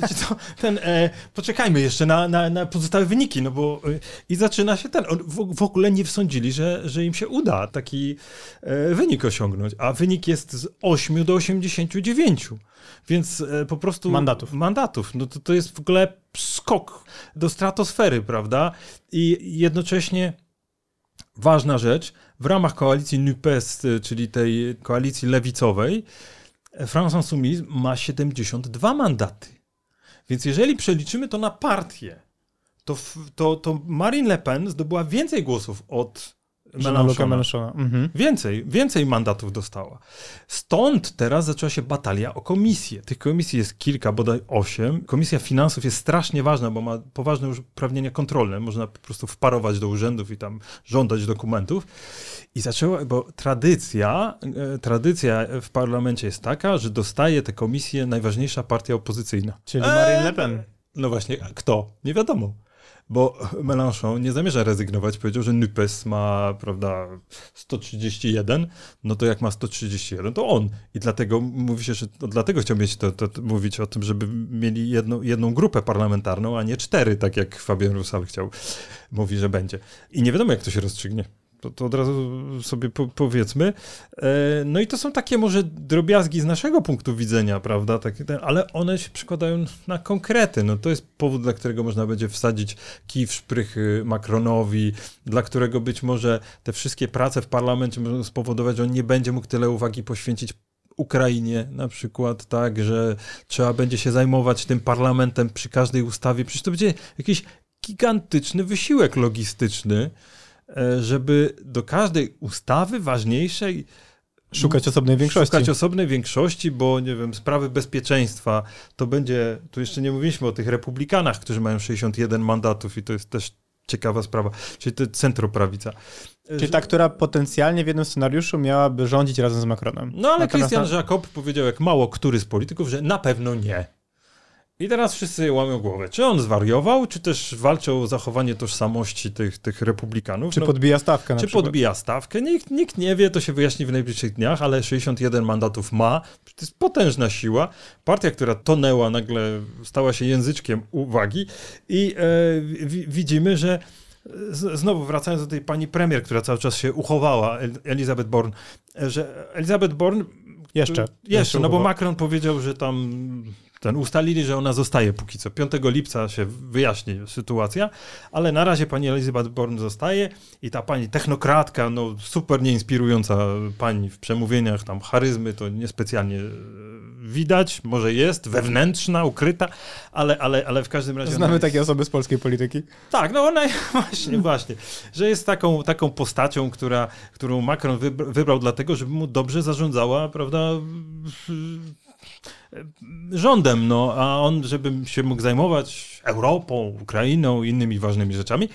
Wiecie co, ten, e, poczekajmy jeszcze na, na, na, pozostałe wyniki, no bo e, i zaczyna się ten, w, w, ogóle nie sądzili, że, że im się uda taki e, wynik osiągnąć, a wynik jest z 8 do 89. Więc e, po prostu... Mandatów. Mandatów. No to, to jest w ogóle skok do stratosfery, prawda? I jednocześnie ważna rzecz, w ramach koalicji NUPES, e, czyli tej koalicji lewicowej, France Insoumise ma 72 mandaty. Więc jeżeli przeliczymy to na partię, to, to, to Marine Le Pen zdobyła więcej głosów od Mélenchona. Mhm. Więcej, więcej mandatów dostała. Stąd teraz zaczęła się batalia o komisję. Tych komisji jest kilka, bodaj osiem. Komisja finansów jest strasznie ważna, bo ma poważne już uprawnienia kontrolne. Można po prostu wparować do urzędów i tam żądać dokumentów. I zaczęła, bo tradycja, e, tradycja w parlamencie jest taka, że dostaje te komisje najważniejsza partia opozycyjna. Czyli Marine Le Pen. No właśnie, kto? Nie wiadomo bo Mélenchon nie zamierza rezygnować. Powiedział, że NUPES ma, prawda, 131, no to jak ma 131, to on. I dlatego mówi się, że to dlatego chciał mieć to, to, mówić o tym, żeby mieli jedną, jedną grupę parlamentarną, a nie cztery, tak jak Fabian Russell chciał, mówi, że będzie. I nie wiadomo, jak to się rozstrzygnie. To, to od razu sobie po, powiedzmy. E, no i to są takie może drobiazgi z naszego punktu widzenia, prawda? Takie, ale one się przykładają na konkrety. No to jest powód, dla którego można będzie wsadzić kij w szprychy Macronowi, dla którego być może te wszystkie prace w parlamencie mogą spowodować, że on nie będzie mógł tyle uwagi poświęcić Ukrainie na przykład, tak, że trzeba będzie się zajmować tym parlamentem przy każdej ustawie. Przecież to będzie jakiś gigantyczny wysiłek logistyczny, żeby do każdej ustawy ważniejszej Szukać osobnej większości. Szukać osobnej większości, bo nie wiem, sprawy bezpieczeństwa to będzie, tu jeszcze nie mówiliśmy o tych republikanach, którzy mają 61 mandatów i to jest też ciekawa sprawa, czyli to centroprawica. Czyli ta, która potencjalnie w jednym scenariuszu miałaby rządzić razem z Macronem. No ale Christian na... Jacob powiedział, jak mało który z polityków, że na pewno nie. I teraz wszyscy łamią głowę. Czy on zwariował, czy też walczy o zachowanie tożsamości tych, tych republikanów? Czy no, podbija stawkę na Czy przykład? podbija stawkę? Nikt, nikt nie wie, to się wyjaśni w najbliższych dniach, ale 61 mandatów ma. To jest potężna siła. Partia, która tonęła, nagle stała się języczkiem uwagi i e, widzimy, że znowu wracając do tej pani premier, która cały czas się uchowała, Elizabeth Born, że Elizabeth Born jeszcze. Jeszcze, jeszcze no bo Macron powiedział, że tam ten ustalili, że ona zostaje póki co. 5 lipca się wyjaśni sytuacja, ale na razie pani Elizabeth Born zostaje i ta pani technokratka, no super nieinspirująca pani w przemówieniach, tam charyzmy to niespecjalnie e, widać, może jest, wewnętrzna, ukryta, ale, ale, ale w każdym razie... Znamy takie osoby z polskiej polityki. Tak, no ona <laughs> właśnie, właśnie, że jest taką, taką postacią, która, którą Macron wybrał dlatego, żeby mu dobrze zarządzała, prawda, rządem, no, a on, żeby się mógł zajmować Europą, Ukrainą i innymi ważnymi rzeczami.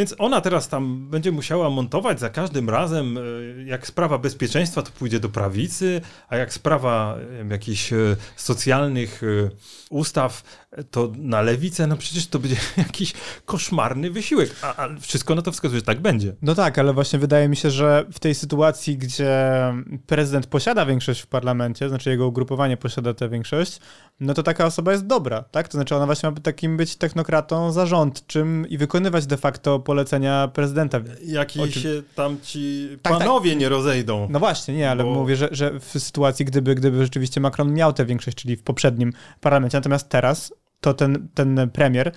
Więc ona teraz tam będzie musiała montować za każdym razem, e, jak sprawa bezpieczeństwa, to pójdzie do prawicy, a jak sprawa jakichś e, socjalnych e, ustaw, to na lewicę, no przecież to będzie <laughs> jakiś koszmarny wysiłek. A, a wszystko na to wskazuje, że tak będzie. No tak, ale właśnie wydaje mi się, że w tej sytuacji, gdzie prezydent posiada większość w parlamencie, znaczy jego ugrupowanie posiada tę większość, no to taka osoba jest dobra, tak? To znaczy ona właśnie ma takim być technokratą zarządczym i wykonywać de facto polecenia prezydenta. Jaki się tam ci tak, panowie tak. nie rozejdą. No właśnie, nie, ale bo... mówię, że, że w sytuacji, gdyby, gdyby rzeczywiście Macron miał tę większość, czyli w poprzednim parlamencie, natomiast teraz to ten, ten premier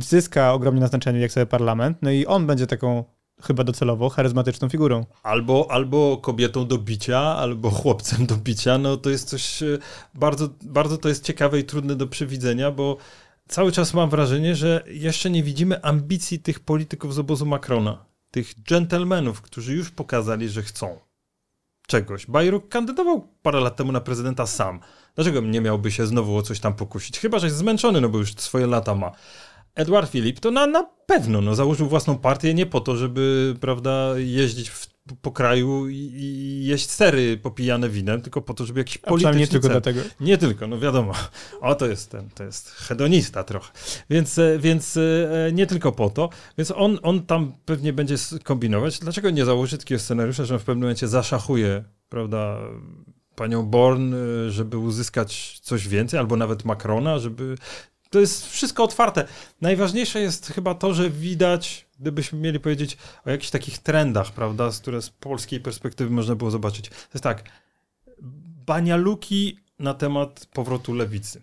zyska ogromnie na znaczeniu jak sobie parlament, no i on będzie taką chyba docelowo charyzmatyczną figurą. Albo, albo kobietą do bicia, albo chłopcem do bicia, no to jest coś e, bardzo, bardzo to jest ciekawe i trudne do przewidzenia, bo cały czas mam wrażenie, że jeszcze nie widzimy ambicji tych polityków z obozu Macrona, tych dżentelmenów, którzy już pokazali, że chcą czegoś. Bayruk kandydował parę lat temu na prezydenta sam. Dlaczego nie miałby się znowu o coś tam pokusić? Chyba, że jest zmęczony, no bo już swoje lata ma. Edward Filip to na, na pewno no, założył własną partię nie po to, żeby prawda, jeździć w, po kraju i, jeść sery popijane winem, tylko po to, żeby jakiś polityczny nie tylko dlatego. Nie tylko, no wiadomo. O, to jest ten, to jest hedonista trochę. Więc, e, więc e, nie tylko po to. Więc on, on tam pewnie będzie kombinować. Dlaczego nie założy takiego scenariusza, że on w pewnym momencie zaszachuje, prawda, panią Born, e, żeby uzyskać coś więcej, albo nawet Macrona, żeby to jest wszystko otwarte. Najważniejsze jest chyba to, że widać, gdybyśmy mieli powiedzieć o jakichś takich trendach, prawda, z które z polskiej perspektywy można było zobaczyć. To jest tak, banialuki na temat powrotu lewicy.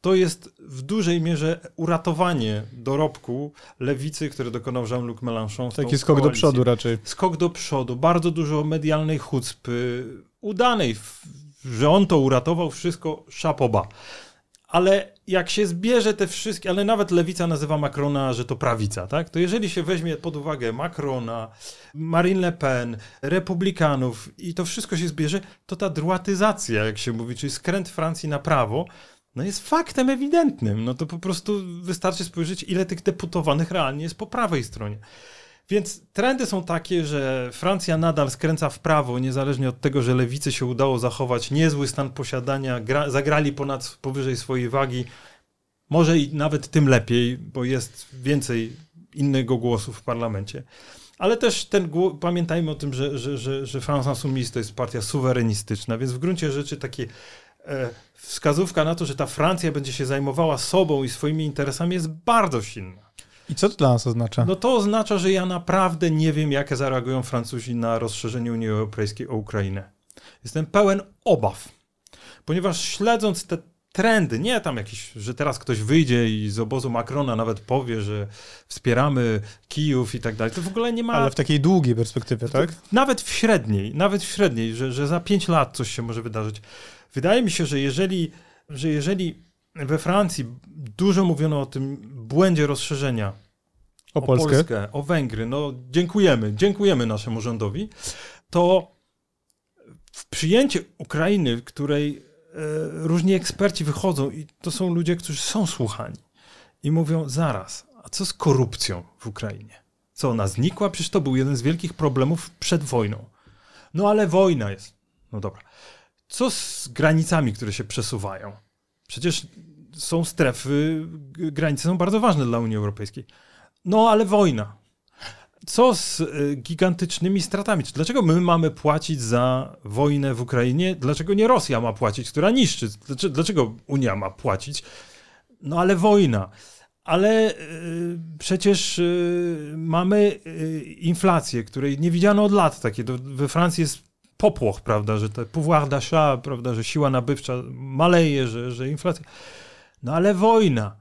To jest w dużej mierze uratowanie dorobku lewicy, który dokonał Jean-Luc Mélenchon. Taki skok do przodu raczej. Skok do przodu, bardzo dużo medialnej chucpy, udanej, że on to uratował, wszystko szapoba. Ale jak się zbierze te wszystkie, ale nawet lewica nazywa Macrona, że to prawica, tak? To jeżeli się weźmie pod uwagę Macrona, Marine Le Pen, republikanów i to wszystko się zbierze, to ta druatyzacja, jak się mówi, czyli skręt Francji na prawo, no jest faktem ewidentnym. No to po prostu wystarczy spojrzeć, ile tych deputowanych realnie jest po prawej stronie. Więc trendy są takie, że Francja nadal skręca w prawo, niezależnie od tego, że lewicy się udało zachować niezły stan posiadania, gra, zagrali ponad powyżej swojej wagi. Może i nawet tym lepiej, bo jest więcej innego głosu w parlamencie. Ale też ten pamiętajmy o tym, że, że, że, że France Insoumise to jest partia suwerenistyczna, więc w gruncie rzeczy takie e, wskazówka na to, że ta Francja będzie się zajmowała sobą i swoimi interesami jest bardzo silna. I co to dla nas oznacza? No to oznacza, że ja naprawdę nie wiem, jak zareagują Francuzi na rozszerzenie Unii Europejskiej o Ukrainę. Jestem pełen obaw, ponieważ śledząc te trendy, nie tam jakieś, że teraz ktoś wyjdzie i z obozu Macrona nawet powie, że wspieramy Kijów i tak dalej, to w ogóle nie ma... Ale w takiej długiej perspektywie, tak? Nawet w średniej, nawet w średniej, że, że za pięć lat coś się może wydarzyć. Wydaje mi się, że jeżeli, że jeżeli we Francji dużo mówiono o tym błędzie rozszerzenia. O, o Polskę. Polskę, o Węgry. No, dziękujemy, dziękujemy naszemu rządowi. To w przyjęcie Ukrainy, w której e, różni eksperci wychodzą i to są ludzie, którzy są słuchani i mówią zaraz, a co z korupcją w Ukrainie? Co, ona znikła? Przecież to był jeden z wielkich problemów przed wojną. No ale wojna jest. No dobra. Co z granicami, które się przesuwają? Przecież są strefy, granice są bardzo ważne dla Unii Europejskiej. No ale wojna. Co z y, gigantycznymi stratami? Dlaczego my mamy płacić za wojnę w Ukrainie? Dlaczego nie Rosja ma płacić, która niszczy? Dlaczego Unia ma płacić? No ale wojna. Ale y, przecież y, mamy inflację, której nie widziano od lat. Takie we Francji jest popłoch, prawda, że te pouvoir d'achat, prawda, że siła nabywcza maleje, że, że inflacja. No ale wojna.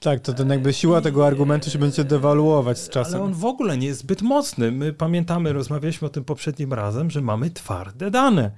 Tak, to ten jakby siła tego argumentu się będzie dewaluować z czasem. Ale on w ogóle nie jest zbyt mocny. My pamiętamy, rozmawialiśmy o tym poprzednim razem, że mamy twarde dane.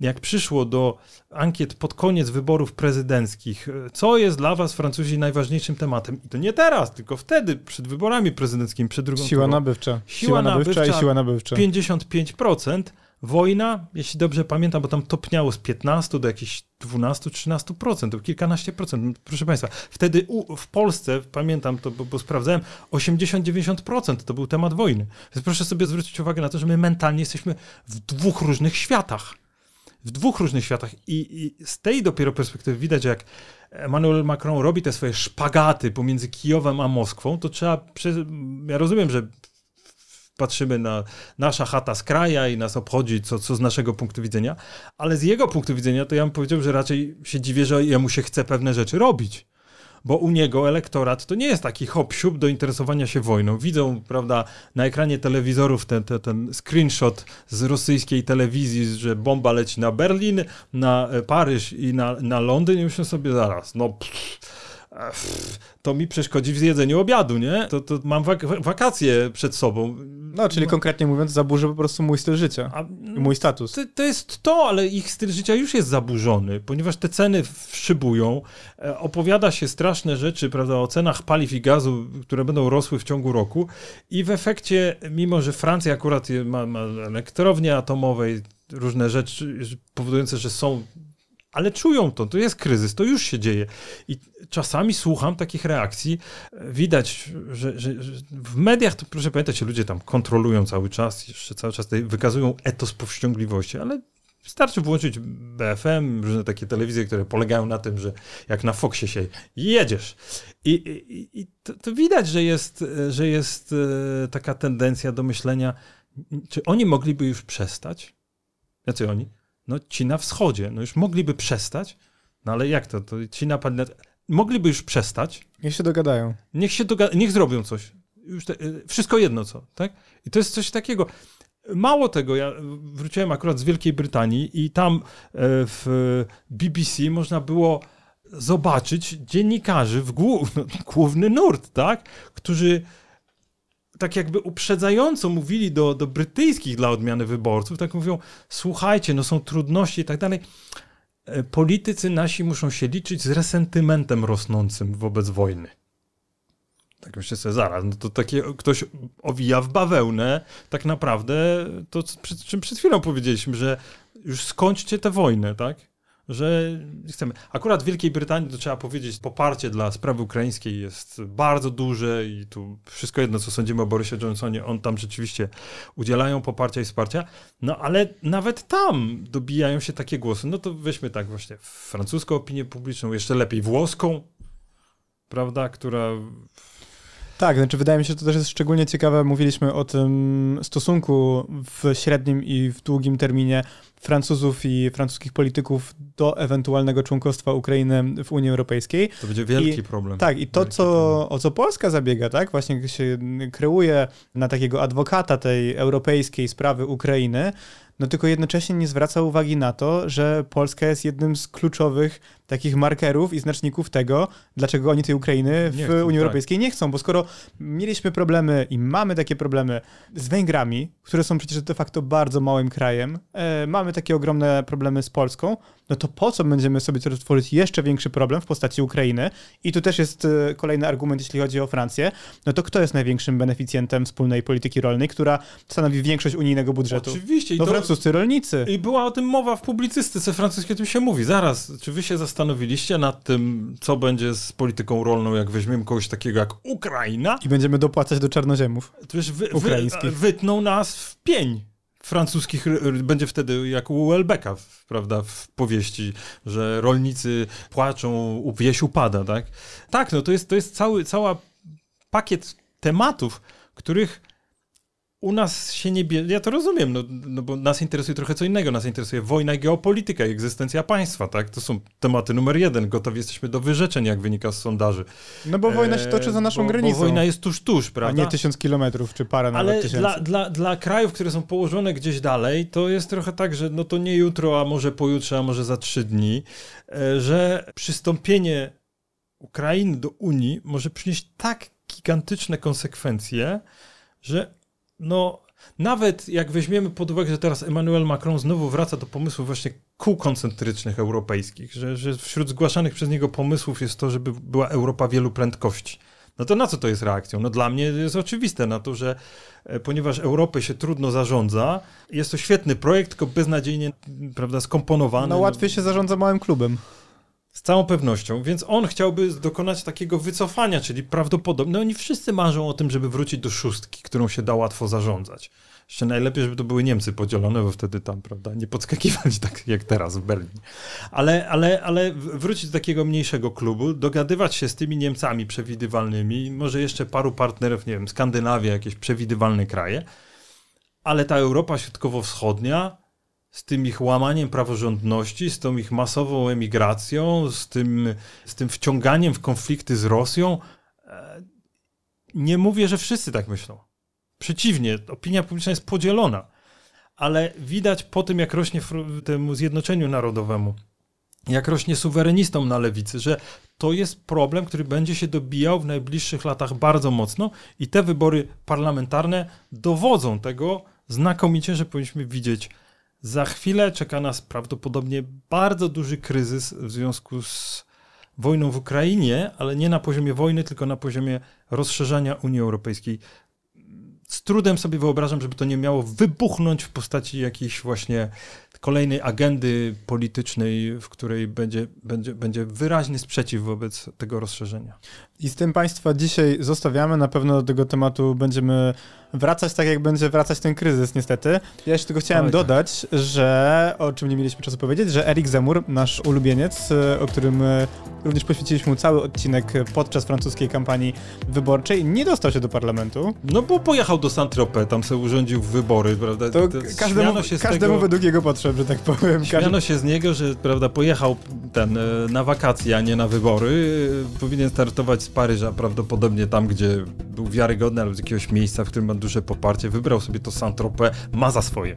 Jak przyszło do ankiet pod koniec wyborów prezydenckich, co jest dla was, Francuzi, najważniejszym tematem? I to nie teraz, tylko wtedy, przed wyborami prezydenckimi, przed drugą Siła turą. nabywcza. Siła, siła nabywcza, nabywcza i siła nabywcza. 55%, Wojna, jeśli dobrze pamiętam, bo tam topniało z 15 do jakichś 12-13%, to kilkanaście procent. Proszę Państwa, wtedy u, w Polsce, pamiętam to, bo, bo sprawdzałem, 80-90% to był temat wojny. Więc proszę sobie zwrócić uwagę na to, że my mentalnie jesteśmy w dwóch różnych światach. W dwóch różnych światach. I, i z tej dopiero perspektywy widać, jak Emmanuel Macron robi te swoje szpagaty pomiędzy Kijowem a Moskwą, to trzeba. Ja rozumiem, że patrzymy na nasza chata z kraja i nas obchodzi, co, co z naszego punktu widzenia, ale z jego punktu widzenia to ja bym powiedział, że raczej się dziwię, że jemu się chce pewne rzeczy robić. Bo u niego elektorat to nie jest taki hop do interesowania się wojną. Widzą, prawda, na ekranie telewizorów ten, ten, ten screenshot z rosyjskiej telewizji, że bomba leci na Berlin, na Paryż i na, na Londyn i myślę sobie zaraz, no pff, to mi przeszkodzi w zjedzeniu obiadu, nie? To, to mam wak wakacje przed sobą. No, czyli konkretnie mówiąc, zaburzy po prostu mój styl życia A, i mój status. To, to, jest to, ale ich styl życia już jest zaburzony, ponieważ te ceny szybują. E, opowiada się straszne rzeczy, prawda, o cenach paliw i gazu, które będą rosły w ciągu roku i w efekcie, mimo że Francja akurat ma, ma elektrownie atomowe różne rzeczy powodujące, że są ale czują to, to jest kryzys, to już się dzieje. I czasami słucham takich reakcji, widać, że, że, że w mediach, to proszę pamiętać, ludzie tam kontrolują cały czas, jeszcze cały czas wykazują etos powściągliwości, ale Wystarczy włączyć BFM, różne takie telewizje, które polegają na tym, że jak na Foxie się jedziesz. I, i, i to, to, widać, że jest, że jest e, taka tendencja do myślenia, czy oni mogliby już przestać? Jacy oni? No ci na wschodzie, no już mogliby przestać, no ale jak to, to ci na mogliby już przestać. Niech się dogadają. Niech się dogadają, niech zrobią coś. Już te, y, wszystko jedno co, tak? I to jest coś takiego. Mało tego, ja wróciłem akurat z Wielkiej Brytanii i tam e, w BBC można było zobaczyć dziennikarzy w głów, <laughs> główny nurt, tak? Którzy tak jakby uprzedzająco mówili do, do brytyjskich dla odmiany wyborców, tak mówią, słuchajcie, no są trudności i tak dalej. E, politycy nasi muszą się liczyć z resentymentem rosnącym wobec wojny. Tak myślę sobie, zaraz, no to takie ktoś owija w bawełnę, tak naprawdę to, czym przed chwilą powiedzieliśmy, że już skończcie tę wojnę, tak? Że chcemy. Akurat w Wielkiej Brytanii, to trzeba powiedzieć, poparcie dla sprawy ukraińskiej jest bardzo duże i tu wszystko jedno, co sądzimy o Borysie Johnsonie, on tam rzeczywiście udzielają poparcia i wsparcia, no ale nawet tam dobijają się takie głosy. No to weźmy tak właśnie francuską opinię publiczną, jeszcze lepiej włoską, prawda, która tak, znaczy wydaje mi się, że to też jest szczególnie ciekawe. Mówiliśmy o tym stosunku w średnim i w długim terminie Francuzów i francuskich polityków do ewentualnego członkostwa Ukrainy w Unii Europejskiej. To będzie wielki I, problem. Tak, i to, co, o co Polska zabiega, tak, właśnie się kreuje na takiego adwokata tej europejskiej sprawy Ukrainy, no tylko jednocześnie nie zwraca uwagi na to, że Polska jest jednym z kluczowych takich markerów i znaczników tego, dlaczego oni tej Ukrainy w chcą, Unii tak. Europejskiej nie chcą, bo skoro mieliśmy problemy i mamy takie problemy z Węgrami, które są przecież de facto bardzo małym krajem, e, mamy takie ogromne problemy z Polską, no to po co będziemy sobie tworzyć jeszcze większy problem w postaci Ukrainy? I tu też jest e, kolejny argument, jeśli chodzi o Francję. No to kto jest największym beneficjentem wspólnej polityki rolnej, która stanowi większość unijnego budżetu? Oczywiście. no to, francuscy rolnicy. I była o tym mowa w publicystyce francuskiej, o tym się mówi. Zaraz, czy wy się zastanowiliście nad tym, co będzie z polityką rolną, jak weźmiemy kogoś takiego jak Ukraina? I będziemy dopłacać do czarnoziemów to wiesz, wy, wy, wytną nas w pień francuskich będzie wtedy jak u Welbecka, prawda, w powieści, że rolnicy płaczą, wieś upada, tak? Tak, no to jest, to jest cały, cała pakiet tematów, których u nas się nie bierze. Ja to rozumiem, no, no bo nas interesuje trochę co innego. Nas interesuje wojna i geopolityka, i egzystencja państwa, tak? To są tematy numer jeden. Gotowi jesteśmy do wyrzeczeń, jak wynika z sondaży. No bo wojna się toczy za naszą bo, granicą. Bo wojna jest tuż, tuż, prawda? A nie tysiąc kilometrów, czy parę nawet Ale tysięcy. Dla, dla, dla krajów, które są położone gdzieś dalej, to jest trochę tak, że no to nie jutro, a może pojutrze, a może za trzy dni, e, że przystąpienie Ukrainy do Unii może przynieść tak gigantyczne konsekwencje, że no nawet jak weźmiemy pod uwagę, że teraz Emmanuel Macron znowu wraca do pomysłów właśnie kół koncentrycznych europejskich, że, że wśród zgłaszanych przez niego pomysłów jest to, żeby była Europa wielu prędkości. No to na co to jest reakcją? No dla mnie jest oczywiste na to, że e, ponieważ Europę się trudno zarządza, jest to świetny projekt, tylko beznadziejnie prawda, skomponowany. No łatwiej się zarządza małym klubem. Z całą pewnością, więc on chciałby dokonać takiego wycofania, czyli prawdopodobnie, no oni wszyscy marzą o tym, żeby wrócić do szóstki, którą się da łatwo zarządzać. Jeszcze najlepiej, żeby to były Niemcy podzielone, bo wtedy tam, prawda, nie podskakiwać <laughs> tak jak teraz w Berlinie. Ale, ale, ale wrócić do takiego mniejszego klubu, dogadywać się z tymi Niemcami przewidywalnymi, może jeszcze paru partnerów, nie wiem, Skandynawia, jakieś przewidywalne kraje, ale ta Europa Środkowo-Wschodnia z tym ich łamaniem praworządności, z tą ich masową emigracją, z tym, z tym wciąganiem w konflikty z Rosją, e, nie mówię, że wszyscy tak myślą. Przeciwnie, opinia publiczna jest podzielona. Ale widać po tym, jak rośnie temu zjednoczeniu narodowemu, jak rośnie suwerenistom na lewicy, że to jest problem, który będzie się dobijał w najbliższych latach bardzo mocno i te wybory parlamentarne dowodzą tego znakomicie, że powinniśmy widzieć. Za chwilę czeka nas prawdopodobnie bardzo duży kryzys w związku z wojną w Ukrainie, ale nie na poziomie wojny, tylko na poziomie rozszerzania Unii Europejskiej. Z trudem sobie wyobrażam, żeby to nie miało wybuchnąć w postaci jakiejś właśnie kolejnej agendy politycznej, w której będzie, będzie, będzie wyraźny sprzeciw wobec tego rozszerzenia. I z tym Państwa dzisiaj zostawiamy. Na pewno do tego tematu będziemy wracać tak, jak będzie wracać ten kryzys, niestety. Ja jeszcze tylko chciałem Oj, tak. dodać, że o czym nie mieliśmy czasu powiedzieć, że Erik Zemur, nasz ulubieniec, e, o którym e, również poświęciliśmy cały odcinek podczas francuskiej kampanii wyborczej, nie dostał się do parlamentu. No bo pojechał do Saint-Tropez, tam sobie urządził wybory, prawda? To, to każdemu, się każdemu tego, według jego potrzeb, że tak powiem. Śmiano się z niego, że prawda, pojechał ten e, na wakacje, a nie na wybory. Powinien startować z Paryża, prawdopodobnie tam, gdzie był wiarygodny, albo z jakiegoś miejsca, w którym ma duże poparcie. Wybrał sobie to Saint-Tropez, ma za swoje.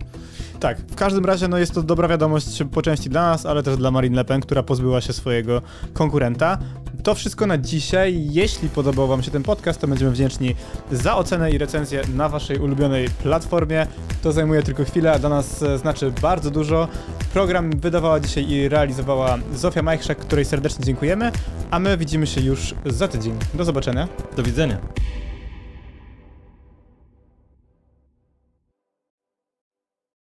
Tak, w każdym razie no jest to dobra wiadomość po części dla nas, ale też dla Marine Le Pen, która pozbyła się swojego konkurenta. To wszystko na dzisiaj. Jeśli podobał Wam się ten podcast, to będziemy wdzięczni za ocenę i recenzję na Waszej ulubionej platformie. To zajmuje tylko chwilę, a dla nas e, znaczy bardzo dużo. Program wydawała dzisiaj i realizowała Zofia Majchrzak, której serdecznie dziękujemy, a my widzimy się już za tydzień. Do zobaczenia. Do widzenia.